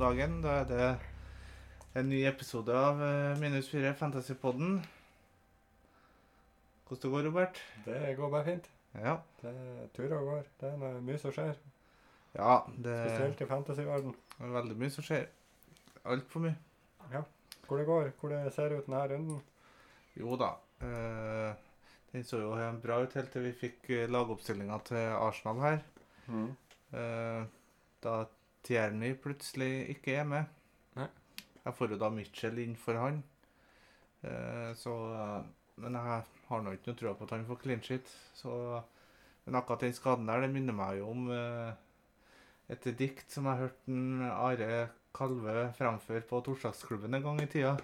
God dagen. Da er det en ny episode av eh, Minus 4 Fantasypodden. Hvordan det går, Robert? Det går bare fint. Ja. Det turer og går. Det er mye som skjer. ja det Spesielt i fantasyverden. er veldig mye som skjer. Altfor mye. Ja. Hvor det går, hvor det ser ut denne runden. Jo da. Uh, den så jo bra ut helt til vi fikk uh, lagoppstillinga til Arsenal her. Eh, da Tierney plutselig ikke er med. Nei. Jeg får jo da Mitchell inn for han. Eh, så eh, Men jeg har nå ikke noe trua på at han får clean shit. Så, men akkurat den skaden der, det minner meg jo om eh, et dikt som jeg hørte Are Kalve framføre på torsdagsklubben en gang i tida.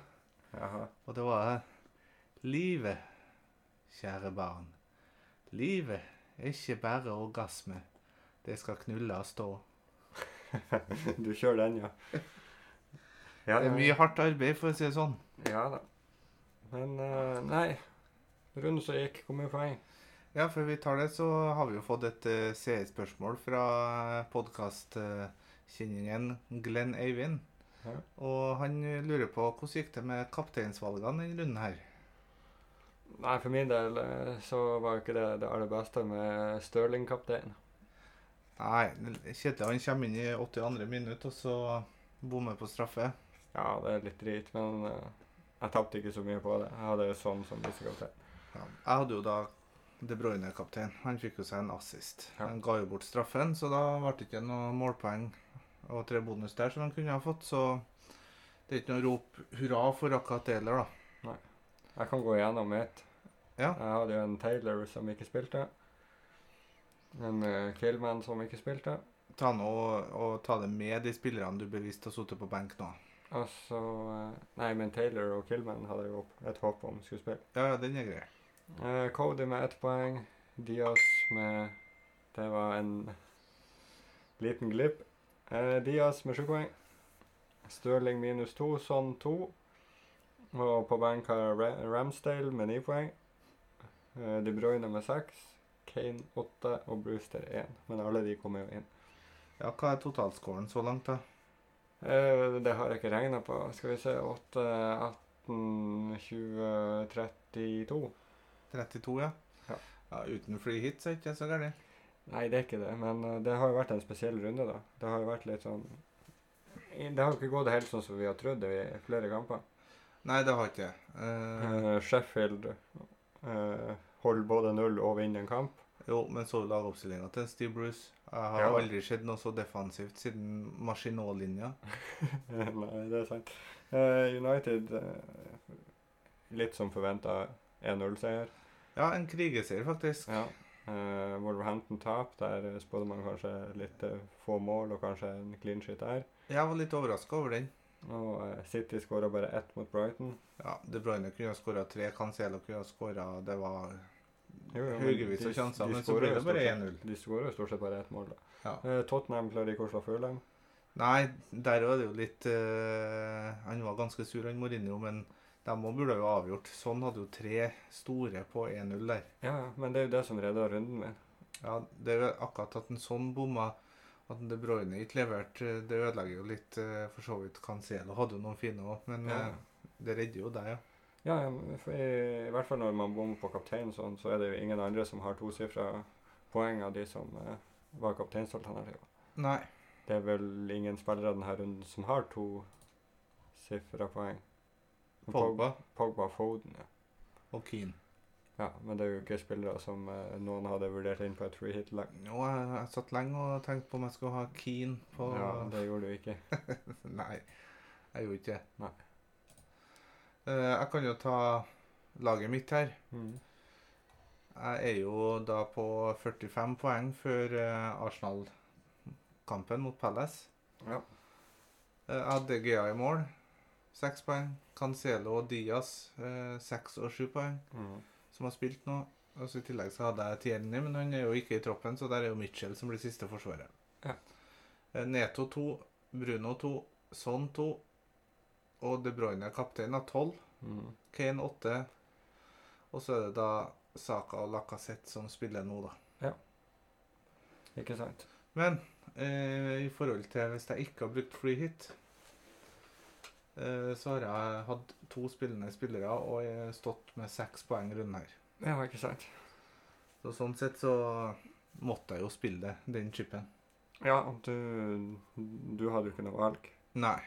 Jaha. Og det var Livet, kjære barn. Livet er ikke bare orgasme. Det skal knulle og stå. Du kjører den, ja. ja Det er mye hardt arbeid, for å si det sånn. Ja da. Men uh, nei. Runden som gikk, hvor mye poeng? Ja, før vi tar det, så har vi jo fått et uh, seerspørsmål fra podkastkjenningen Glenn Eivind. Ja. Og han lurer på hvordan gikk det med kapteinsvalgene denne runden her. Nei, for min del eh, så var ikke det det aller beste med Stirling-kaptein. Nei, Kjetil han kommer inn i 82. minutt, og så bommer på straffe. Ja, det er litt drit, men uh, jeg tapte ikke så mye på det. Jeg hadde jo sånn som visekaptein. Ja. Jeg hadde jo da De Bruyne-kaptein. Han fikk jo seg en assist. Ja. Han ga jo bort straffen, så da ble det ikke noe målpoeng og tre bonus der som han kunne ha fått. Så det er ikke noe rop hurra for akkurat det heller, da. Jeg kan gå igjennom mitt. Ja. Jeg hadde jo en Taylor som ikke spilte. En uh, Killman som ikke spilte. Ta nå og, og ta det med de spillerne du bevisst har sittet på benk nå. Altså så eh, Nei, men Taylor og Killman hadde jo et håp om skulle spille. Ja, ja, den er grei. Uh, Cody med ett poeng. Diaz med Det var en liten glipp. Uh, Diaz med sju poeng. Stirling minus to, sånn to. Og på benk har Ramsdale med ni poeng. Eh, De Bruyne med seks. Kane 8 og Brewster 1. Men alle de kommer jo inn. Ja, hva er totalscoren så langt, da? Eh, det har jeg ikke regna på. Skal vi se 8, 18, 20, 32. 32, ja? Ja. ja uten free hits er ikke det så gærent. Nei, det er ikke det, men eh, det har jo vært en spesiell runde, da. Det har jo vært litt sånn Det har jo ikke gått helt sånn som vi har trodd det i flere kamper. Nei, det har ikke det. Uh... Eh, Sheffield eh, holder både null og vinne en kamp. jo, men så lagoppstillinga til Steve Bruce. Jeg har Ja. aldri sett noe så defensivt siden Machinot-linja. Nei, det er sant. Uh, United uh, litt som forventa 1-0-seier. Ja, en krigeseier, faktisk. Ja. Uh, Wolverhampton tap. Der spådde man kanskje litt få mål og kanskje en clean shit der. Jeg var litt overraska over den. Og City skåra bare ett mot Brighton. Ja, De Bruyne kunne ha skåra tre, Cancelo kunne ha skåra Det var Jo, jo, haugevis av sjanser, men så ble jo det bare 1-0. De skårer stort sett bare ett mål. Ja. Eh, Tottenham klarer ikke å slå Fulham. Nei, der var det jo litt eh, Han var ganske sur, han Mourinho, men de òg burde jo avgjort. Sånn hadde jo tre store på 1-0 der. Ja, men det er jo det som redda runden min. Ja, Det er jo akkurat at en sånn bomma, at De Bruyne ikke leverte, det ødelegger jo litt eh, for så vidt. Cancelo hadde jo noen fine òg, men Ja. eh, det redder jo deg, ja. Ja, i, i hvert fall når man bommer på kaptein, sånn, så er det jo ingen andre som har tosifra poeng av de som eh, var kapteinsalternativer. Nei. Det er vel ingen spillere denne runden som har tosifra poeng. Pogba Pogba Foden, ja. og Keane. ja. Men det er jo ikke spillere som eh, noen hadde vurdert inn på et free hit-lag. Jo, jeg, jeg satt lenge og tenkte på om jeg skulle ha Keane på Ja, det gjorde du ikke. Nei, jeg gjorde ikke det. Eh, jeg kan jo ta laget mitt her. Mm. Jeg er jo da på 45 poeng før eh, Arsenal-kampen mot Palace. Ja. Eh, Jeg hadde Gea i mål. Seks poeng. Cancelo og Diaz seks og sju poeng, Mm. som har spilt nå. Og så I tillegg så hadde jeg Tierni, men han er jo ikke i troppen, så der er jo Mitchell som blir siste forsvarer. Ja. Neto 2, Bruno 2, Son 2 og De Bruyne kaptein av 12. Mm. Kane 8. Og så er det da Saka og Lacassette som spiller nå, da. Ja. Ikke sant? Men eh, i forhold til hvis jeg ikke har brukt free hit, eh, så har jeg hatt to spillende spillere og jeg har stått med seks poeng i runden her. Ja, ikke sant. Så sånn sett så måtte jeg jo spille det, den chipen. Ja, du, du hadde jo ikke noe valg. Nei.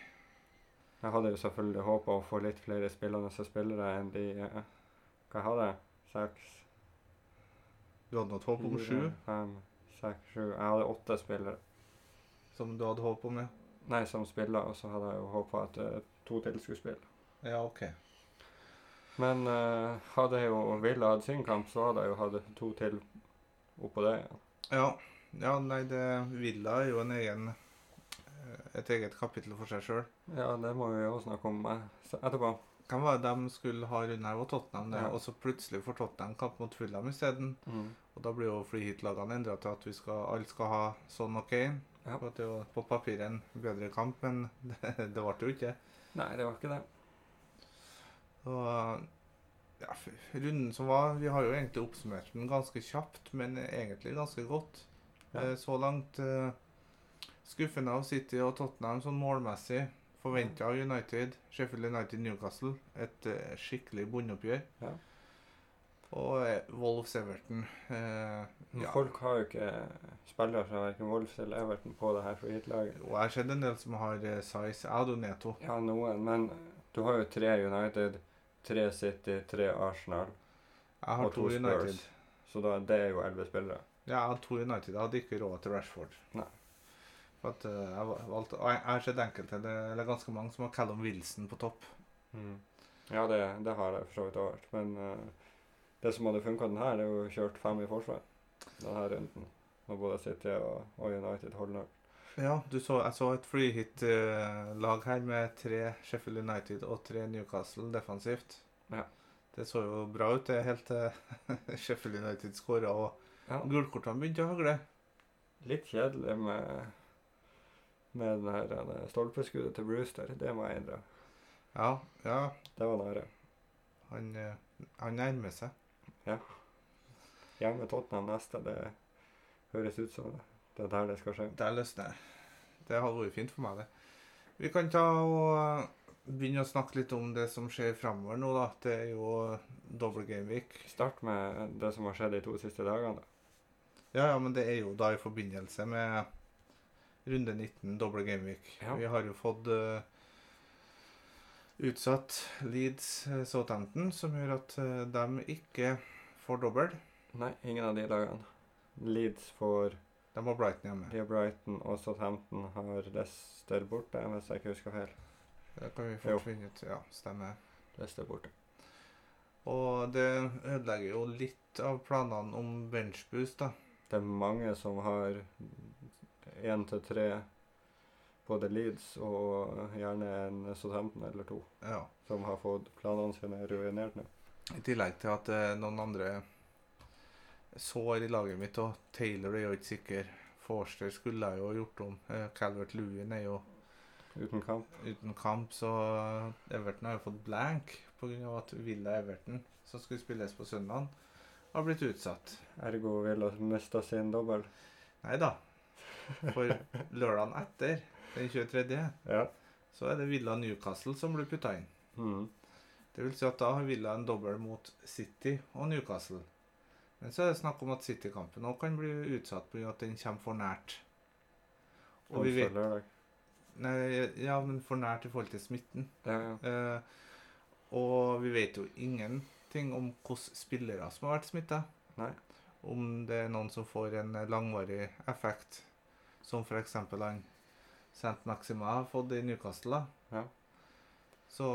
Jeg hadde jo selvfølgelig håpa å få litt flere spillende spillere enn de eh, Hva jeg hadde? Seks, Du hadde noe håp om sju, fem, seks, sju Jeg hadde åtte spillere. som du hadde håp om, ja. Nei, som spiller, og så hadde jeg jo håpa at eh, to til skulle spille. Ja, OK. Men eh, hadde jo Villa hatt sin kamp, så hadde jeg jo hatt to til oppå det. Ja. Ja, ja nei, det Villa er jo en egen et eget kapittel for seg sjøl. ja, det må vi jo snakke om eh, etterpå. Hvem var det de skulle ha rundt her, var Tottenham, det. Ja. Og så plutselig får Tottenham kamp mot Fulham isteden. Mm. Og da blir jo flyhitlagene hit-lagene endra til at vi skal, alle skal ha sånn og Kane. Ja. For at det er jo på papiret en bedre kamp, men det, det ble jo ikke. Nei, det var ikke det. Og ja, runden som var Vi har jo egentlig oppsummert den ganske kjapt, men egentlig ganske godt. Ja. Eh, Så langt eh, skuffende av City og Tottenham sånn målmessig. Forventa av United. Sheffield United Newcastle. Et eh, skikkelig bondeoppgjør. Ja. Og eh, Wolves Everton. Eh, ja. Folk har jo ikke spillere fra verken Wolves eller Everton på det her for hitlaget. Og jeg har sett en del som har eh, size. Jeg hadde jo Neto. Ja, noen, men du har jo tre United, tre City, tre Arsenal, Jeg har Og to to Spurs. Så da, det er jo elleve spillere. Ja, jeg hadde to United. Jeg hadde ikke råd til Rashford. Nei. For at eh, jeg valgte Jeg har sett enkelte, eller ganske mange, som har Callum Wilson på topp. Ja, det, det har jeg for så vidt vært. Men uh, det som hadde funka den her, er jo kjørt fem i forsvar denne runden. Når både City og, og United holder nok. Ja, du så, jeg så et free hit-lag her med tre Sheffield United og tre Newcastle defensivt. Ja. Det så jo bra ut det helt til Sheffield United skåra og Ja. gulkortene begynte å hagle. Litt kjedelig med, med den her det stolpeskuddet til Brewster. Det må jeg endre. Ja, ja. Det var nære. Han, eh, han nærmer seg. Hjemme Tottenham neste, det høres ut som det. Det er der det skal skje. Der løsner det. Det hadde vært fint for meg, det. Vi kan ta og eh, begynne å snakke litt om det som skjer framover nå, da. Det er jo double game week. Start med det som har skjedd de to siste dagene. da. Ja, ja, men det er jo da i forbindelse med runde 19, doble gameweek. Ja. Vi har jo fått uh, utsatt Leeds eh, Southampton, som gjør at uh, de ikke får dobbel. Nei, ingen av de lagene. Leeds får De har Brighton hjemme. de har Brighton, og Southampton har Leicester borte, hvis jeg ikke husker feil. Det kan vi fort finne ut. Ja, stemmer. Leicester borte. Og det ødelegger jo litt av planene om benchboost, da. Det er mange som har én til tre både Leeds og gjerne en Southampton eller to, Ja. som har fått planene sine ruinert nå. I tillegg til at er noen andre sår i laget mitt, og Taylor er jo ikke sikker. Forster skulle jeg jo ha gjort om. Eh, Calvert Lewin er jo Uten kamp. uten kamp, så Everton har jo fått blank pga. at Villa Everton, som skulle spilles på søndag, har blitt utsatt. Ergo Villa mista sin dobbel. Nei da. For lørdagen etter, den 23., Ja. så er det Villa Newcastle som blir putta inn. Mm. Det vil si at da har Villa en dobbel mot City og Newcastle. Men så er det snakk om at City-kampen òg kan bli utsatt pga. at den kommer for nært. Og vi vet Nei, ja, men for nært i forhold til smitten. Ja, ja. Eh, og vi vet jo ingenting om hvilke spillere som har vært smitta. Om det er noen som får en langvarig effekt, som f.eks. han St. Maxima har fått i Newcastle. Ja. Så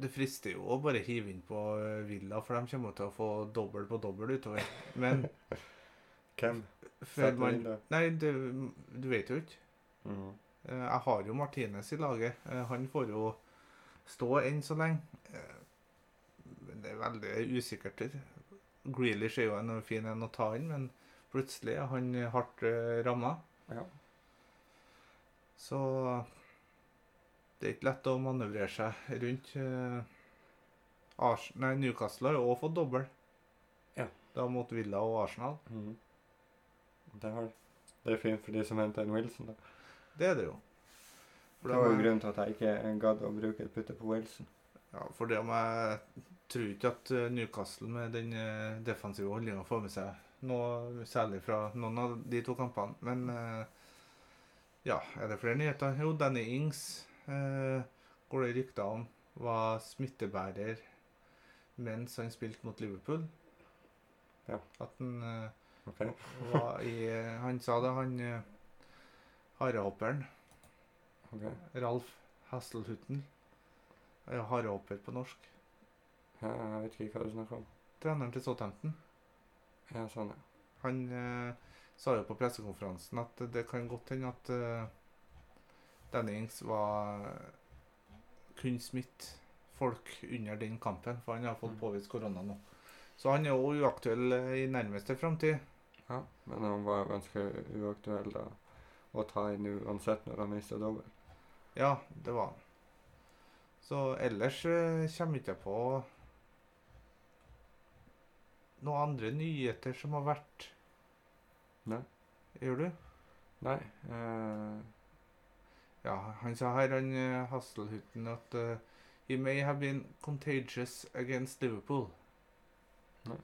det frister jo å bare hive inn på eh, Villa, for de kommer til å få dobbel på dobbel utover. Men Hvem? før man? Nei, du, du vet jo ikke. Mhm. Eh, Jeg har jo Martinez i laget. Eh, Han får jo stå enn så lenge. Men det er veldig usikkert. Grealish er jo en fin en å ta inn, men plutselig er han hardt uh, ramma. Ja. Så det er ikke lett å manøvrere seg rundt. eh, nei, Newcastle har jo også fått dobbel. Ja. Da mot Villa og Arsenal. Mm. Det har Det er fint for de som henter en Wilson, da. Det er det jo. For Det var jo grunnen til at jeg ikke gadd å bruke et putte på Wilson. Ja, for det om jeg tror ikke at eh, Newcastle med den eh, defensive holdninga får med seg noe særlig fra noen av de to kampene. Men eh, ja, er det flere nyheter? Jo, Danny Ings eh, går det rykter om var smittebærer mens han spilte mot Liverpool. Ja. At han eh, Ok. var i Han sa det, han eh, harehopperen. Okay. Ralf Hasselhutten. Harehopper på norsk. Jeg vet ikke hva du snakker om. Treneren til Southampton. Ja, sånn, ja. Han eh, sa jo på pressekonferansen at det kan godt hende at eh, Dennings var kunne smitte folk under den kampen, for han har fått Mm. påvist korona nå. Så han er jo uaktuell eh, i nærmeste framtid. ja. Men han var ganske uaktuell da å ta inn uansett når han mista dobbel. Ja, det var han. Så ellers eh, kommer ikke jeg på noen andre nyheter som har vært. Nei. Gjør du? Nei. Uh... Ja, han sa her, han eh, Hasselhutten, at uh, he may have been contagious against Liverpool. Nei.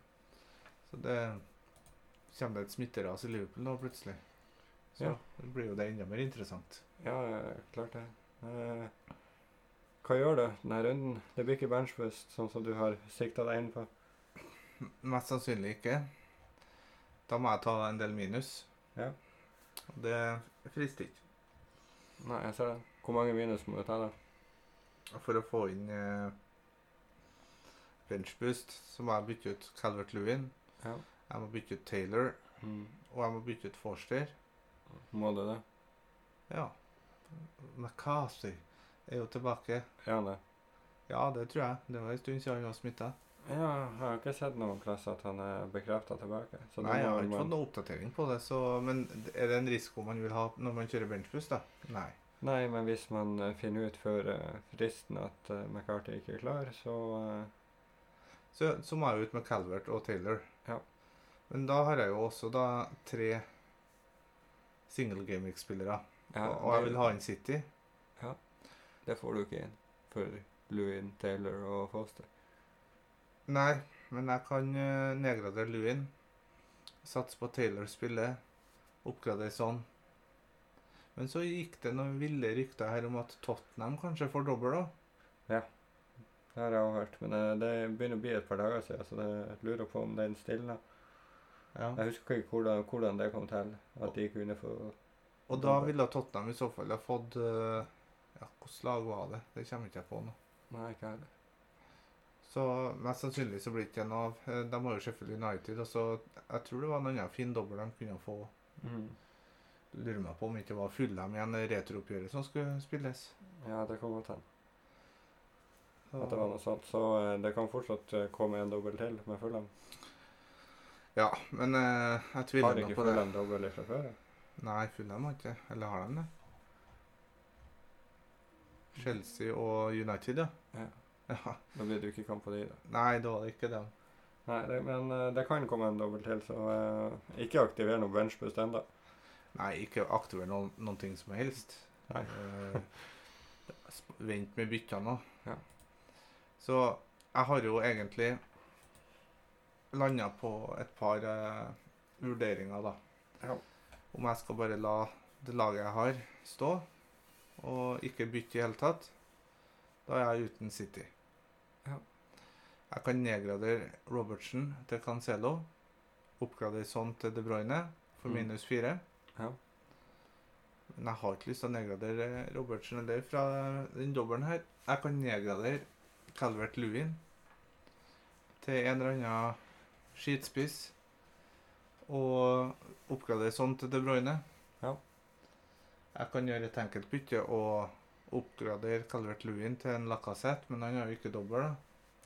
Så det kommer det et smitteras i Liverpool nå plutselig. Så Ja. det blir jo det enda mer interessant. ja, klart det. Uh hva gjør du denne runden? Det blir ikke benchbust, sånn som du har sikta deg inn på. Mest sannsynlig ikke. Da må jeg ta en del minus. Ja. Det frister ikke. Nei, jeg ser det. Hvor mange minus må du ta, da? For å få inn eh, benchboost så må jeg bytte ut Calvert Lewin. Ja. Jeg må bytte ut Taylor. Mm. Og jeg må bytte ut Forster. Må du det? Ja. McCarthy er jo tilbake. Er han det? Ja, det tror jeg. Det var en stund siden han var smitta. Ja, jeg har ikke sett noen plass at han er bekrefta tilbake. Så Nei, jeg har ikke man- fått noen oppdatering på det. Så, men er det en risiko man vil ha når man kjører benchbus da? Nei. Nei, men hvis man eh, finner ut før eh, fristen at uh, McCarthy ikke er klar, så uh... Så, så må jeg ut med Calvert og Taylor. Ja. Men da har jeg jo også da tre single gaming-spillere. ja, og, og jeg vil ha inn City. Ja. Det får du ikke inn for Lewin, Taylor og Foster. Nei, men jeg kan uh, nedgradere Lewin. Satse på Taylor spille. Oppgradere sånn. Men så gikk det noen ville rykter her om at Tottenham kanskje får dobbel òg. Det har jeg òg hørt, men eh, det begynner å bli et par dager siden, så jeg lurer på om den stilner. Ja. Jeg husker ikke hvordan, hvordan det kom til, at de kunne få Og da ville Tottenham i så fall ha fått uh, Ja, hvilket lag var det? Det kommer ikke jeg på nå. Nei, ikke heller. Så mest sannsynlig så blir det ikke noe av. Eh, De har jo Sheffield United. Og så Jeg tror det var en annen fin dobbel de kunne få. Mm. Lurer meg på om det ikke var Fulham igjen retrooppgjøret som skulle spilles. Ja, det kan godt hende at det var noe sånt. Så eh, det kan fortsatt eh, komme en dobbel til med Fulham. Ja, men eh, jeg Har tviler ikke nå på det. Fulham dobbel fra før? Nei, Nei, dem har ikke Eller har de det? Chelsea og United, ja. Ja. Ja. Da blir det jo ikke kamp på de, da. Nei, da var det ikke dem. Nei, det, men eh, det kan komme en dobbel til, så eh, ikke aktiver noe benchbust ennå. Nei, ikke aktiver noen, noen ting som helst. Nei. Eh, sp- vent med byttene nå. Ja. Så jeg har jo egentlig landa på et par eh, vurderinger, da. Ja. Om jeg skal bare la det laget jeg har, stå, og ikke bytte i hele tatt. Da er jeg uten City. Ja. Jeg kan nedgradere Robertsen til Cancelo. Oppgradere sånn til De Bruyne for Mm. minus fire. Ja. Men jeg har ikke lyst til å nedgradere Robertsen eller fra den dobbelen her. Jeg kan nedgradere Calvert Lewin til en eller annen skitspiss. Og oppgradere sånn til De Bruyne. Ja. Jeg kan gjøre et enkelt bytte og oppgradere Calvert Lewin til en Lacassette, men han har jo ikke dobbel. da.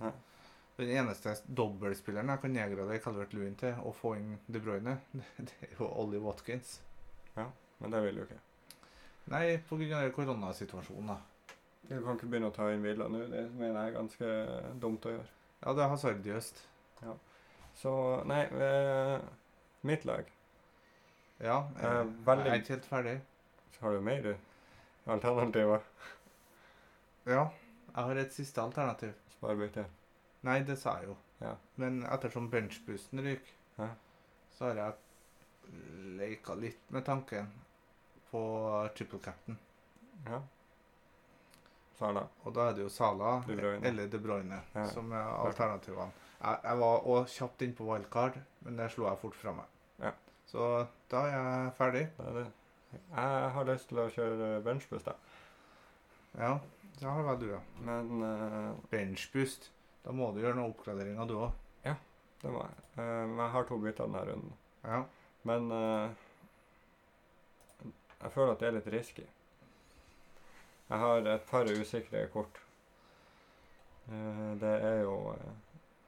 Nei. Den eneste dobbeltspilleren jeg kan nedgradere Calvert Lewin til og få inn De Bruyne, det er jo Ollie Watkins. Ja, Men det vil du ikke. Nei, pga. koronasituasjonen. da. Du kan ikke begynne å ta inn Villa nå. Det mener jeg er ganske dumt å gjøre. Ja, det er hasardiøst. Så nei, eh, mitt lag Ja, jeg, veldig- jeg er ikke helt ferdig. Så har du mer alternativer. Ja, jeg har et siste alternativ. Sparebytte. Nei, det sa jeg jo. Ja. Men ettersom benchboosten ryker, Ja. så har jeg leka litt med tanken på triple captain. Ja. Sala. Og da er det jo Sala De eller De Bruyne Ja. som er alternativene. Jeg, jeg var også kjapt inn på wildcard, men det slo jeg fort fra meg. Ja. Så da er jeg ferdig. Det er det. Jeg har lyst til å kjøre benchboost, da. Ja, det har vel du, ja. Men uh, Benchboost. Da må du gjøre noen oppgraderinger, du òg. det må jeg. Eh, men jeg har to bytter denne runden. Ja. Men eh, jeg føler at det er litt risky. Jeg har et par usikre kort. Eh, det er jo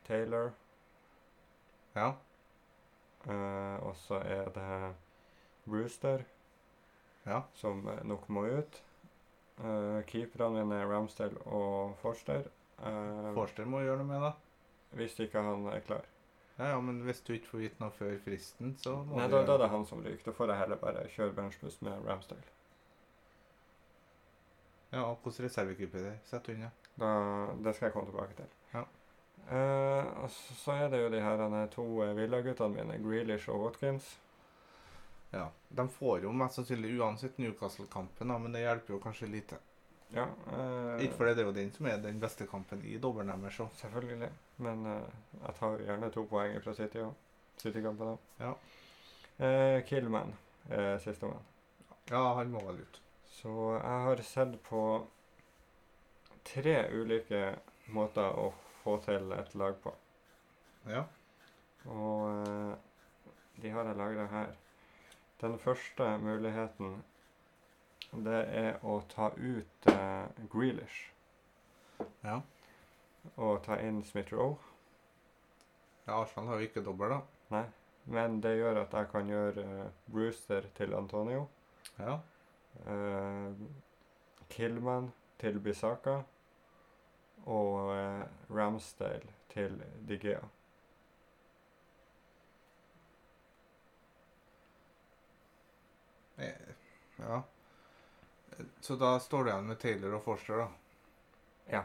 Taylor, ja. og så er det Brewster, Ja. som nok må ut. Keeperne mine er Ramsdale og Forster. Eh, Forster må gjøre noe med det. hvis ikke han er klar. Ja, ja, men hvis du ikke får vite noe før fristen, så må Nei, du da, da er det han som ryker. Da får jeg heller bare kjøre benchboost med Ramsdale. Ja, og hvordan reservekeeper det setter du unna? Da, det skal jeg komme tilbake til. Ja. Uh, så, så er det jo de her denne to uh, villaguttene mine, Grealish og Watkins. ja. De får jo mest sannsynlig uansett Newcastle-kampen, men det hjelper jo kanskje lite. Ja, uh, Ikke fordi det er jo den som er den beste kampen i dobbelen deres. så. Selvfølgelig. Men uh, jeg tar gjerne to poeng fra City òg. City-kampen òg. Ja. Uh, Killman er sistemann. Ja, han må vel ut. Så jeg har sett på tre ulike måter å få til et lag på. Ja. Og eh, de har jeg lagra her. Den første muligheten det er å ta ut uh, Grealish Ja. og ta inn Smith Roe. ja Arsenal har jo ikke dobbel, da. Nei. Men det gjør at jeg kan gjøre uh, Brewster til Antonio. Ja. Uh, Killman til Bisaka. Og uh, Ramsdale til Digea. Eh, ja. Så da står du igjen med Taylor og Forster, da. Ja.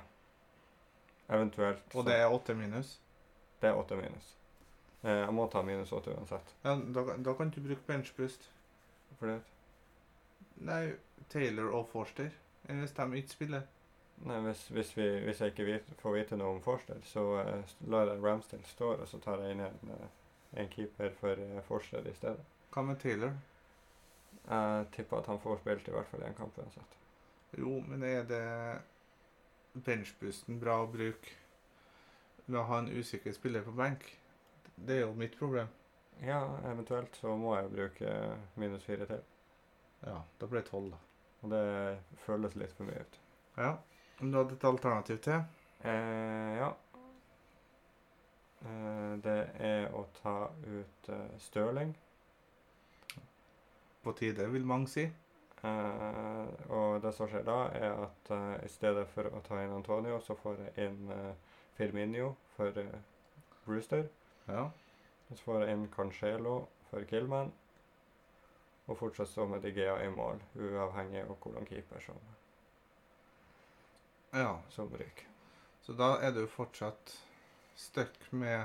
Eventuelt. Og det er åtte minus. det er åtte minus. Eh, jeg må ta minus åtte uansett. Ja, da, da kan du bruke benchpust. Hvorfor det? Nei, Taylor og Forster. Enn hvis de ikke spiller. Nei, hvis, hvis, vi, hvis jeg ikke får vite noe om Forster, så eh, lar jeg Ramsdale stå, og så tar jeg inn en, eh, en keeper for Forster i stedet. Hva med Taylor? Jeg tipper at han får spilt i hvert fall én kamp uansett. Jo, men er det benchboosten bra å bruke med å ha en usikker spiller på benk? Det er jo mitt problem. Ja, eventuelt så må jeg bruke minus fire til. Ja, da blir det tolv, da. Og det føles litt for mye ut. Ja. Om du hadde et alternativ til? Eh, ja. Eh, det er å ta ut eh, Stirling. På tide, vil mange si. Uh, og det som skjer da, er at uh, i stedet for å ta inn Antonio, så får jeg inn uh, Firminio for eh, Brewster. Ja. Så får jeg inn Cancelo for Killman. Og fortsatt stå med Digea i mål, uavhengig av hvordan keeper som, ja. som ryker. Så da er du fortsatt stuck med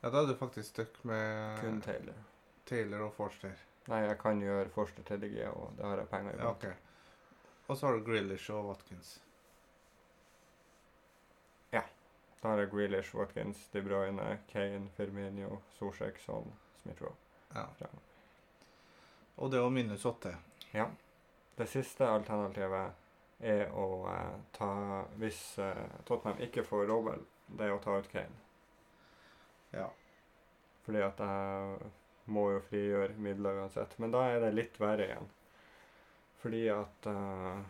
Ja, da er du faktisk stuck med Kun Taylor. Taylor og Forster. Nei, jeg kan gjøre Forster til DG, og det har jeg penger i. Ja, okay. OK. Og så har du Grealish og Watkins. Ja. Da har jeg Grealish, Watkins, De Bruyne, Kane, Firmino, Sorsek, Son, Smith-Rowe. Ja. Ja. Og det var minus åtte. Ja. Det siste alternativet er å eh, ta Hvis eh, Tottenham ikke får Robel, det er å ta ut Kane. Ja. Fordi at jeg må jo frigjøre midler uansett. Men da er det litt verre igjen. Fordi at uh,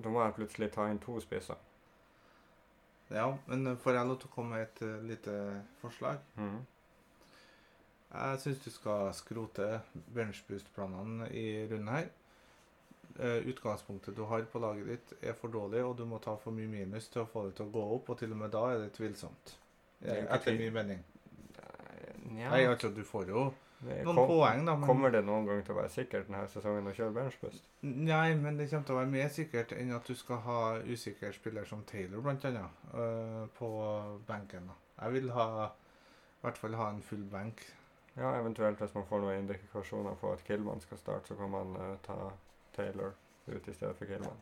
Da må jeg plutselig ta inn to spisser. Ja, men eh, får jeg lov til å komme med et uh, lite forslag? Mm. Jeg syns du skal skrote benchboost-planene i runden her. Uh, utgangspunktet du har på laget ditt er for dårlig, og du må ta for mye minus til å få det til å gå opp, og til og med da er det tvilsomt. Det er Etter min mening. Nja Nei, altså, du får jo Det noen kom- poeng, da. Men, Kommer det noen gang til å være sikkert denne sesongen å kjøre benchbust? Nei, men det kommer til å være mer sikkert enn at du skal ha usikker spiller som Taylor, blant annet, øh, på benken. da. Jeg vil ha, i hvert fall ha en full benk. Ja, eventuelt hvis man får noen indikasjoner på at Killman skal starte, så kan man eh, ta Taylor ut i stedet for Killman.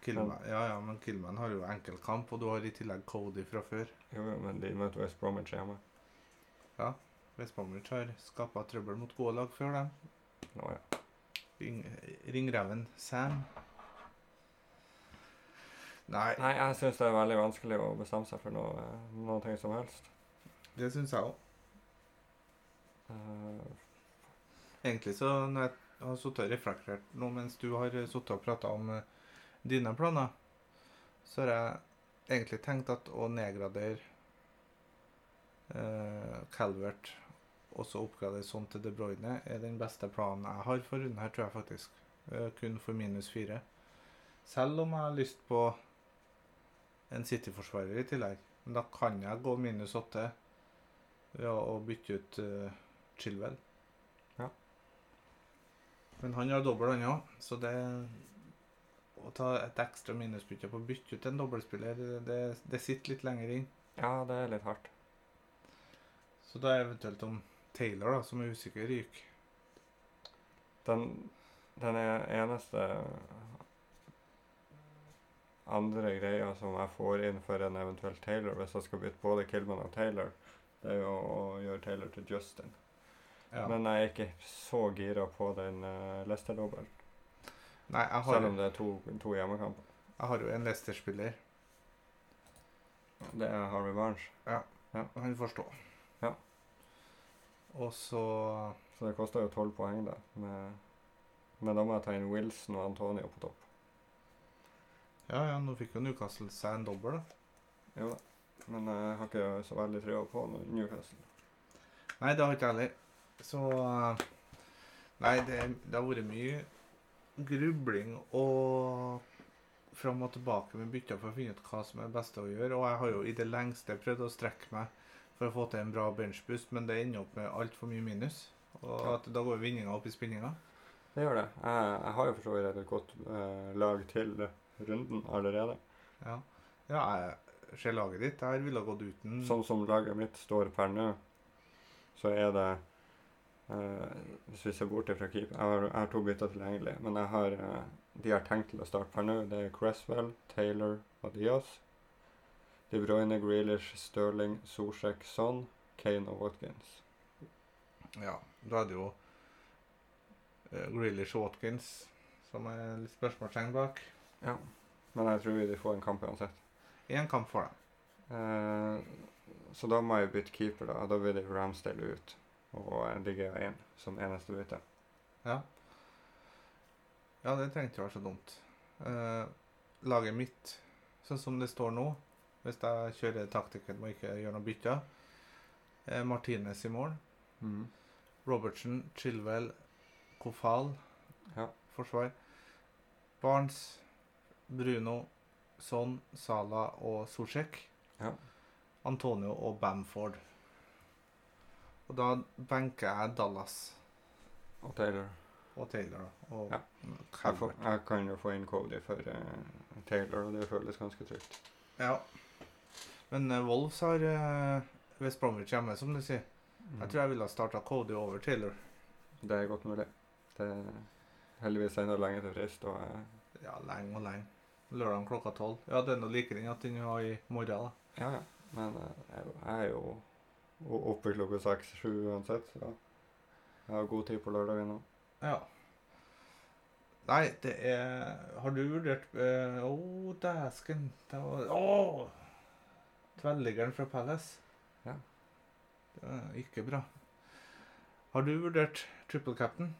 Killman, ja, ja, men Killman har jo enkeltkamp, og du har i tillegg Cody fra før. Jo, jo, men de møter West Bromwich hjemme. West Bromwich har skapa trøbbel mot gode lag før dem. Oh, ja. Ring, ringreven Sam. Nei, Nei, jeg syns det er veldig vanskelig å bestemme seg for noe, noe som helst. det syns jeg òg. Eh, Egentlig så når jeg har sittet og reflektert nå mens du har sittet og prata om eh, dine planer, så har jeg egentlig tenkt at å nedgradere uh, Calvert og så oppgradere sånn til De Bruyne er den beste planen jeg har for runden her, tror jeg faktisk. Eh, kun for minus fire. Selv om jeg har lyst på en City-forsvarer i tillegg. Men da kan jeg gå minus åtte ved å bytte ut uh, Chilwell. Men han har dobbel, han òg, så det Å ta et ekstra minusbytte på å bytte ut en dobbeltspiller, det, det, det sitter litt lenger inn. ja, det er litt hardt. Så da er eventuelt om Taylor, da, som er usikker, ryker. Den, den eneste andre greia som jeg får inn for en eventuell Taylor, hvis jeg skal bytte både Killman og Taylor, det er jo å gjøre Taylor til Justin. Ja. Men jeg er ikke så gira på den uh, Leicester-dobbelen. Nei, jeg har, Selv om det er to, to hjemmekamper. jeg har jo en Leicester-spiller. Det er Harvey Barnes. ja, Han får stå. Og så Så det koster jo tolv poeng, det. Med, men da må jeg ta inn Wilson og Antonio på topp. Ja, ja, nå fikk jo Newcastle seg en dobbel, da. Jo da. Men jeg har ikke så veldig trua på Newcastle. Nei, det har ikke jeg heller. Så Nei, det, det har vært mye grubling og fram og tilbake med bytter for å finne ut hva som er det beste å gjøre. Og jeg har jo i det lengste prøvd å strekke meg for å få til en bra benchboost, men det ender opp med altfor mye minus. Og at da går vinninga opp i spinninga. Det gjør det. Jeg, jeg har jo for så vidt et godt eh, lag til runden allerede. Ja. ja, jeg ser laget ditt. Jeg ville gått uten Sånn som laget mitt står per nå, så er det eh, Hvis vi ser bort fra keep Jeg har, jeg har to bytter tilgjengelig, men jeg har eh, de jeg har tenkt til å starte per nå, det er Cresswell, Taylor og Diaz. De Bruyne, Grealish, Sterling, Zuzek, Son, Kane og Watkins. Ja, da er det jo uh, Grealish og Watkins som er litt spørsmålstegn bak. Ja. Men jeg tror de får en kamp uansett. Én kamp for dem. Eh, så da må jeg bytte keeper, da. Da blir det Ramsdale ut. Og eh, DGA 1 som eneste bytte. Ja. Ja, det trengte ikke være så dumt. Eh, laget mitt, sånn som det står nå, hvis jeg kjører taktikken og ikke gjør noe bytter, eh, Martinez i mål. Robertsen, Chilwell, Kofal, Ja. forsvar. Barnes, Bruno, Son, Sala og Sosjek. Ja. Antonio og Bamford. Og da benker jeg Dallas Og Taylor. og Taylor og Ja. Jeg, får, jeg kan jo få inn Cody for uh, Taylor, og det føles ganske trygt. Ja. Men uh, Wolves har uh, West Bromwich hjemme, som du sier. Jeg tror jeg ville ha starta Cody over Taylor. Det er godt mulig. Det er heldigvis enda lenge til frist, og uh... Ja, lenge og lenge. Lørdag klokka tolv. Ja, det er nå likere enn at den var i morgen. da. ja, ja. Men eh, jeg, er jo- oppe klokka seks-sju uansett, så jeg har god tid på lørdagen nå. Ja. Nei, det er Har du vurdert Å, oh, dæsken. Det var Å! Tverrliggeren fra Palace. Ja. Det er ikke bra. Har du vurdert triple captain?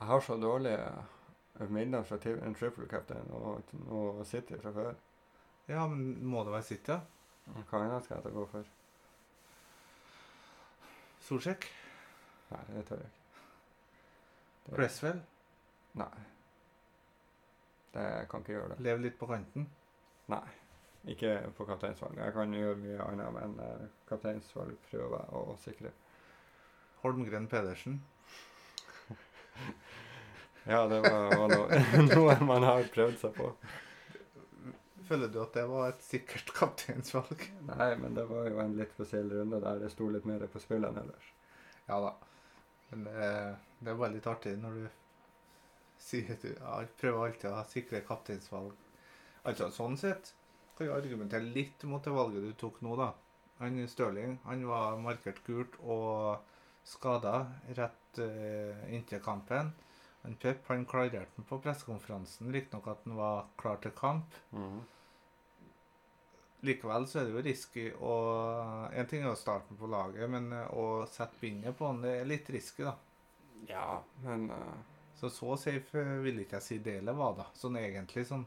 Jeg har så dårlige minner fra en triple captain og, og City fra før. Ja, men må det være City? Hva annet skal jeg å gå for? Solsjekk? Nei, det tør jeg ikke. Presswell Cresswell? Nei. Det kan ikke gjøre det. Lev litt på kanten? Nei. Ikke på kapteinsvalg. Jeg kan gjøre mye annet, men uh, kapteinsvalg prøver jeg å sikre. Holmgren Pedersen. Ja, det var, var noe, noe man har prøvd seg på. Føler du at det var et sikkert kapteinsvalg? Nei, men det var jo en litt spesiell runde der det sto litt mer på spill enn ellers. Ja da. Men det, det er bare litt artig når du sier du ja, prøver alltid å sikre kapteinsvalg. Altså, sånn sett kan jeg argumentere litt mot det valget du tok nå, da. Han Stirling han var markert gult og skada rett uh, inntil kampen. Han Pep han klarerte den på pressekonferansen, riktignok at han var klar til kamp. Mhm. Likevel så er det jo risky å En ting er å starte på laget, men eh, å sette bindet på han, det er litt risky, da. Ja, men uh, Så så safe eh, vil ikke jeg si delet var, da. Sånn egentlig sånn.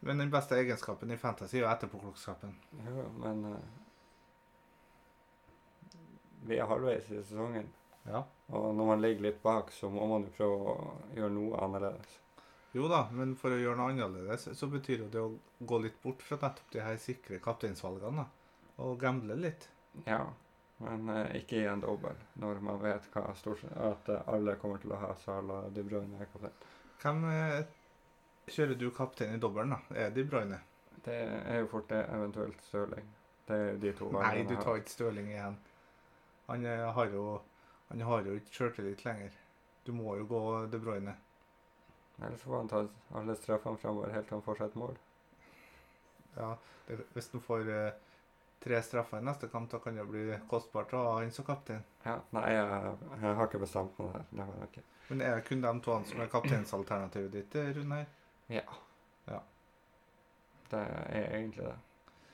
Men den beste egenskapen i fantasy er jo etterpåklokskapen. Jo, men uh, Vi er halvveis i sesongen, Ja. og når man ligger litt bak, så må man jo prøve å gjøre noe annerledes. Jo da, men for å gjøre noe annerledes, så betyr jo det å gå litt bort fra nettopp de her sikre kapteinsvalgene. Og gamble litt. Ja, men eh, ikke i en dobbel, når man vet hva stort, at uh, alle kommer til å ha Sala De Bruyne er kaptein. Hvem eh, kjører du kaptein i dobbelen, da? Er De Bruyne? Det er jo fort det, eventuelt Stirling. Det er jo de to Nei, du tar ikke Stirling igjen. Han eh, har jo han har jo ikke sjøltillit lenger. Du må jo gå De Bruyne. Ellers får han ta alle straffene framover helt til han får seg et mål. Ja, det, hvis du får eh, tre straffer i neste kamp, da kan det bli kostbart å ha han som kaptein. Ja, nei, jeg, jeg har ikke bestemt meg der. Det har jeg ikke. Men er det kun de to som er kapteinsalternativet ditt, eh, Rune? Ja. Ja. Det er egentlig det.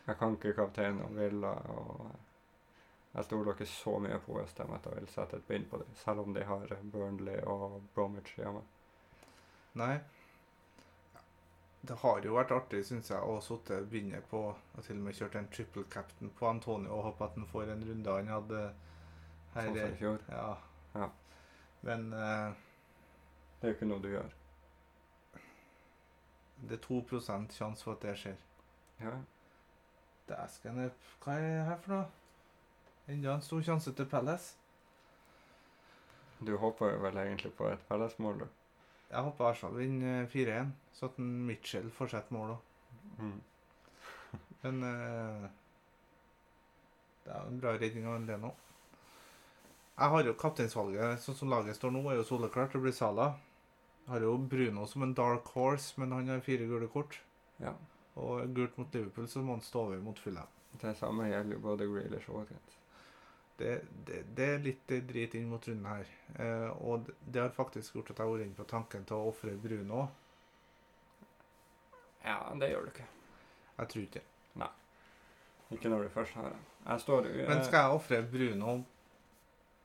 Jeg kan ikke kaptein og Villa, og jeg stoler ikke så mye på Westham at jeg vil sette et bind på dem, selv om de har Burnley og Bromwich hjemme. Nei. Det har jo vært artig, syns jeg, å sitte bindet på og til og med kjørt en triple captain på Antonio og håpe at han får en runde han hadde her. Sånn som i fjor. Ja. Ja. Men eh, Det er jo ikke noe du gjør. det er 2% sjanse for at det skjer. Ja. Dæsken, eh, hva er det her for noe? Enda en stor sjanse til Palace. Du håper jo vel egentlig på et fellesmål, du. Jeg håper Arsenal vinner 4-1, så at en Mitchell får seg et mål òg. Mm. Men eh, det er en bra redning av en Leno. Jeg har jo kapteinsvalget, sånn som laget står nå, er jo soleklart. Det blir Sala. Jeg har jo Bruno som en dark horse, men han har fire gule kort. Ja. Og gult mot Liverpool, så må han stå over mot Fulham. Det samme gjelder jo både Grealish og Watkins. Det, det, det er litt eh, drit inn mot runden her. Eh, og det, har faktisk gjort at jeg har vært inne på tanken til å ofre Bruno. Ja, det gjør du ikke. Jeg tror ikke det. Ikke når du først har den. Jeg står jo Men skal jeg ofre Bruno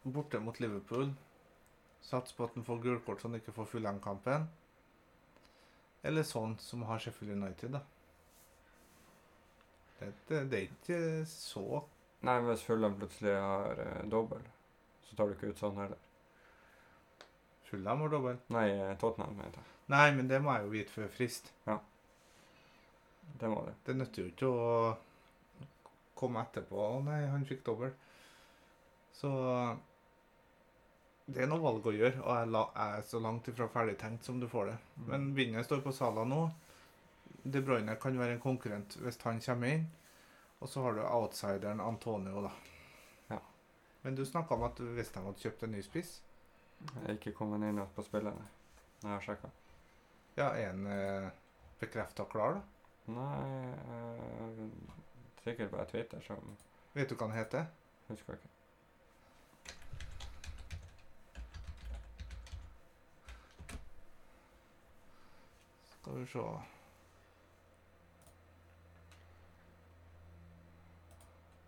borte mot Liverpool? Satse på at han får gult kort så han ikke får Fulham-kampen? Eller sånn som har Sheffield United, da? Det, det, det er ikke så Nei, men hvis Fulham plutselig har eh, dobbel, så tar du ikke ut sånn heller. Fulham har dobbel. Nei, eh, Tottenham, mente jeg. Nei, men det må jeg jo vite før frist. Det må du. Det nytter jo ikke å komme etterpå. Å nei, han fikk dobbel. Så det er noe valg å gjøre, og jeg, la, jeg er så langt ifra ferdigtenkt som du får det. Men vinneren står på Sala nå. De Bruyne kan være en konkurrent hvis han kommer inn. Og så har du outsideren Antonio, da. Ja. Men du snakka om at de hadde kjøpt en ny spiss. Jeg er ikke kommet inn på spillerne. Jeg har sjekka. Ja, er han eh, bekrefta klar, da? Nei, eh, sikkert bare Twitter som Vet du hva han heter? Husker ikke. Skal vi se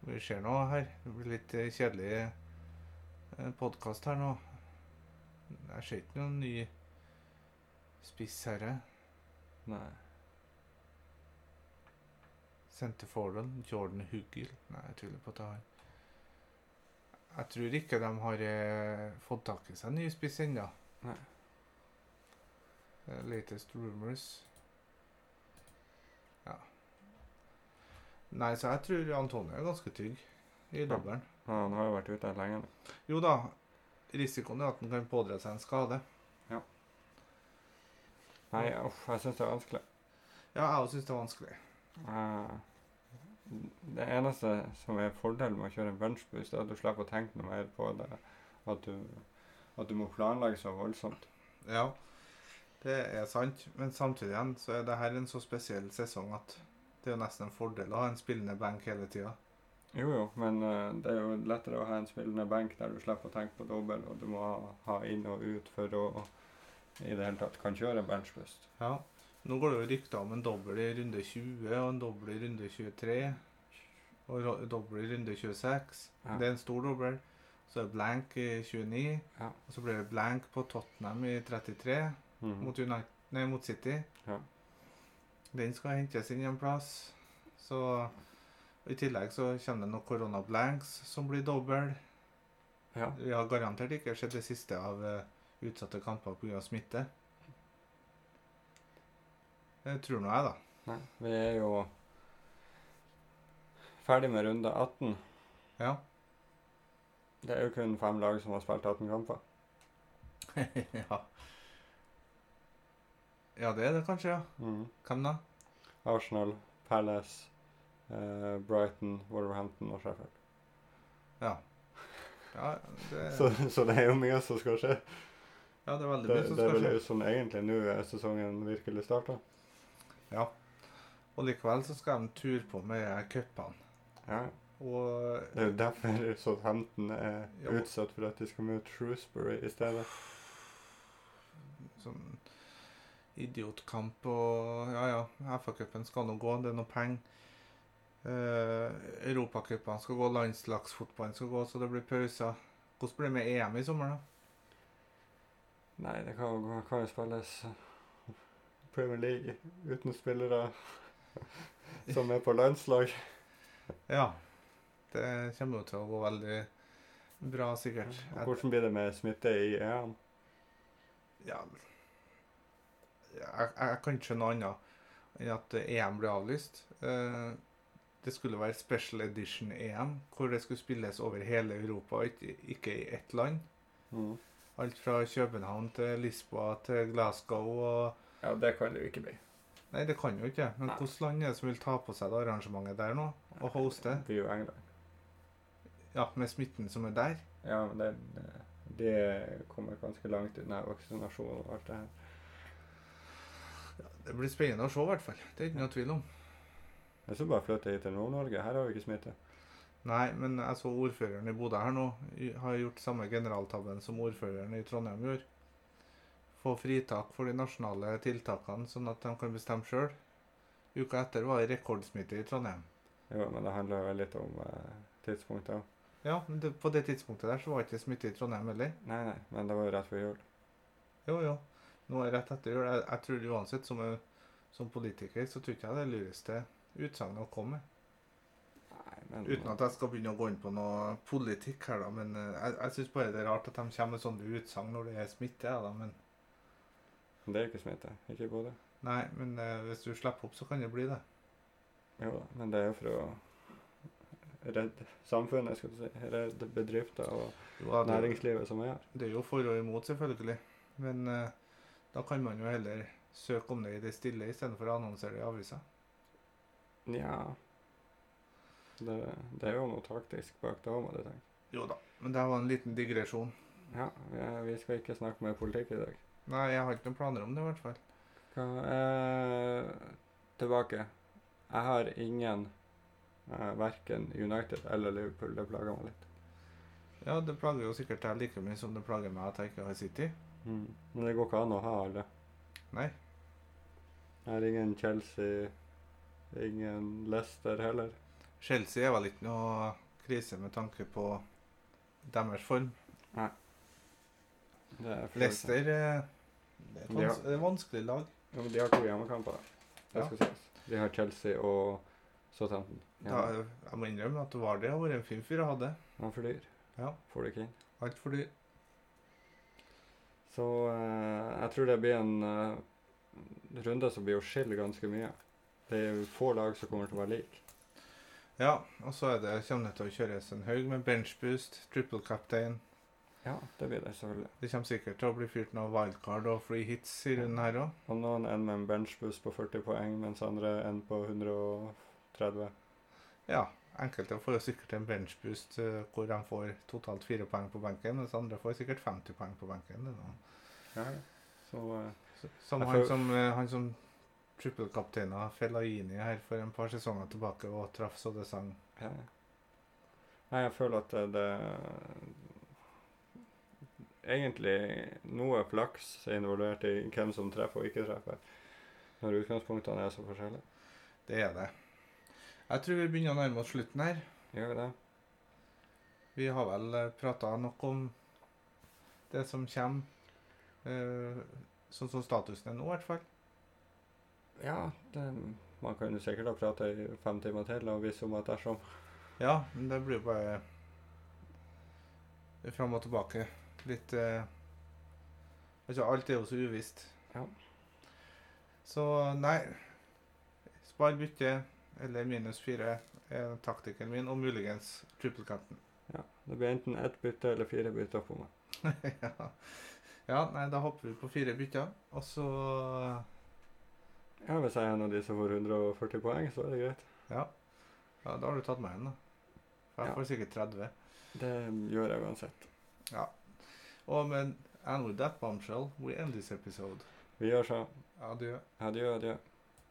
Vi ser noe her. Det blir litt eh, kjedelig podkast her nå. Jeg ser ikke noen ny spiss her. eh. Nei. Sendte forward, Jordan Huggel. Nei, jeg tviler på at det har Jeg tror ikke de har eh, fått tak i seg ny spiss ennå. Eh, Latest rumors. Nei, så jeg tror Antonio er ganske trygg i dobbelen. Han har jo vært ute lenge. Jo da, risikoen er at han kan pådra seg en skade. Ja. Nei, uff, jeg syns det er vanskelig. Ja, jeg også syns det er vanskelig. Eh, det eneste som er fordelen med å kjøre en bunchboost, er at du slipper å tenke noe mer på det. At du, at du må planlegge så voldsomt. Ja, det er sant. Men samtidig igjen så er det her en så spesiell sesong at det er jo nesten en fordel å ha en spillende bank hele tida. Jo, jo, men uh, det er jo lettere å ha en spillende benk der du slipper å tenke på dobbel, og du må ha, ha inn og ut for å i det hele tatt kan kjøre benchbust. Ja. Nå går det jo rykter om en dobbel i runde 20 og en dobbel i runde 23. Og dobbel i runde 26. Ja. Det er en stor dobbel. Så er det blank i 29. Ja. Og så blir det blank på Tottenham i 33 Mhm. mot, United, nei, mot City. Ja. Den skal hentes inn en plass. Så I tillegg så kommer det noen corona blanks som blir dobbel. ja. Vi har garantert ikke sett det siste av uh, utsatte kamper pga. smitte. Det tror nå jeg, da. Nei, vi er jo ferdig med runde 18. Ja. Det er jo kun fem lag som har spilt 18 kamper. ja. Ja, det er det kanskje, ja. Mm. Hvem da? Arsenal, Palace, eh, Brighton, Wolverhampton og Sheffield. Ja. Ja, det, Så, så det er jo mye som skal skje. ja, det er veldig mye som skal skje. det er vel skje. sånn egentlig nå er sesongen virkelig starta. Ja. Og likevel så skal de ture på med cupene. Ja. Og Det er jo derfor Southampton er Ja. utsatt for at de skal møte Shrewsbury i stedet. sånn idiotkamp og Ja, ja, FA-cupen skal nå gå, det er noe penger. Uh, Europacupene skal gå, landslagsfotballen skal gå, så det blir pauser. Hvordan blir det med EM i sommer, da? Nei, det kan jo kan jo spilles eh, Premier League uten spillere som er på landslag. Ja. Det kommer jo til å gå veldig bra, sikkert. Hvordan blir det med smitte i EM? ja, jeg, jeg kan ikke skjønne noe annet enn at EM ble avlyst. Eh, det skulle være special edition EM, hvor det skulle spilles over hele Europa, ikke, i ett land. Mm. Alt fra København til Lisboa til Glasgow og Ja, det kan det jo ikke bli. Nei, det kan jo ikke. Men Nei. hvilket land er det som vil ta på seg det arrangementet der nå? Og hoste? Det blir jo England. Ja, med smitten som er der? Ja, men det, det, kommer ganske langt unna denne vaksinasjonen og alt det her. Det blir spennende å se, i hvert fall. Det er ikke noe tvil om. Jeg skal bare flytte hit til Nord-Norge. Her har vi ikke smitte. Nei, men jeg så ordføreren i Bodø her nå har gjort samme generaltabben som ordføreren i Trondheim gjorde. Få fritak for de nasjonale tiltakene, sånn at de kan bestemme sjøl. Uka etter var det rekordsmitte i Trondheim. Jo, men det handler vel litt om eh, tidspunktet òg. Ja, men det, på det tidspunktet der så var det ikke smitte i Trondheim heller. Nei, nei, men det var jo rett før jul. Jo, jo. Nå det rett etter jul. Jeg, jeg tror uansett, som, en- som politiker, så tror ikke jeg det er lureste utsagnet å komme med. Men Uten at jeg skal begynne å gå inn på noe politikk her, da. Men eh, jeg, jeg syns bare det er rart at de kommer med sånne utsagn når det er smitte. Da. Men Det er jo ikke smitte. Ikke i Bodø. nei, men eh, hvis du slipper opp, så kan det bli det. Jo da, men det er jo for å redde samfunnet, skal du si. Redde bedrifter og Jo, det, næringslivet som er her. det er jo for og imot, selvfølgelig. Men eh, da kan man jo heller søke om det i det stille istedenfor å annonsere det i avisa. Nja det, det er jo noe taktisk bak det òg, må du tenke. Jo da. Men det var en liten digresjon. Ja, vi, skal ikke snakke mer politikk i dag. Nei, jeg har ikke noen planer om det, i hvert fall. Hva, eh, tilbake. Jeg har ingen eh, Verken United eller Liverpool. Det plager meg litt. Ja, det plager jo sikkert deg like mye som det plager meg at jeg ikke har City. Mm. Men det går ikke an å ha alle. Nei. Jeg har ingen Chelsea, ingen Leicester heller. Chelsea er vel ikke noe krise med tanke på deres form. Det er Leicester det er et vans det er vanskelig lag. Ja, men de har to hjemmekamper. Det Ja. skal sies. De har Chelsea og Southampton. Ja. jeg må innrømme at Vardø har vært en fin fyr å ha. Han er for dyr. Ja. Får det ikke inn. Altfor dyr. Så eh, jeg tror det blir en eh, runde som blir å skille ganske mye. Det er få lag som kommer til å være like. Ja, og så det, kommer det til å kjøres en haug med benchboost, triple captain. Ja, det blir det selvfølgelig. Det kommer sikkert til å bli fyrt noe wildcard og free hits i runden her òg. Og noen ender med en benchboost på 40 poeng, mens andre ender på 130. Ja, enkelte får sikkert en benchboost eh, hvor de får totalt fire poeng på benken, mens andre får sikkert 50 poeng på benken. Ja, så eh, Så- Som han føl- som, eh, han som trippelkapteina Fellaini her for en par sesonger tilbake og traff så det sang. ja. Nei, jeg føler at det, det Egentlig noe flaks er involvert i hvem som treffer og ikke treffer. Når utgangspunktene er så forskjellige. Det er det. Jeg tror vi begynner å nærme oss slutten her. Gjør vi det? Vi har vel prata nok om det som kommer, eh, sånn som statusen er nå, i hvert fall. Ja, det, man kan jo sikkert ha prata i fem timer til og vise om at dersom Ja, men det blir jo bare fram og tilbake. Litt eh, Altså, alt er jo så uvisst. Ja. Så nei Spar bytte eller minus fire er taktikken min, og muligens trippelkanten. Ja, det blir enten ett bytte eller fire bytter på meg. ja. ja, nei, da hopper vi på fire bytter, og så Ja, Hvis jeg er en av de som får 140 poeng, så er det greit. Ja. ja da har du tatt meg igjen, da. For jeg Ja. får sikkert 30. Det gjør jeg uansett. Ja. Og men and with that bombshell, we end this episode. Vi gjør så. Adjø. Adjø, adjø.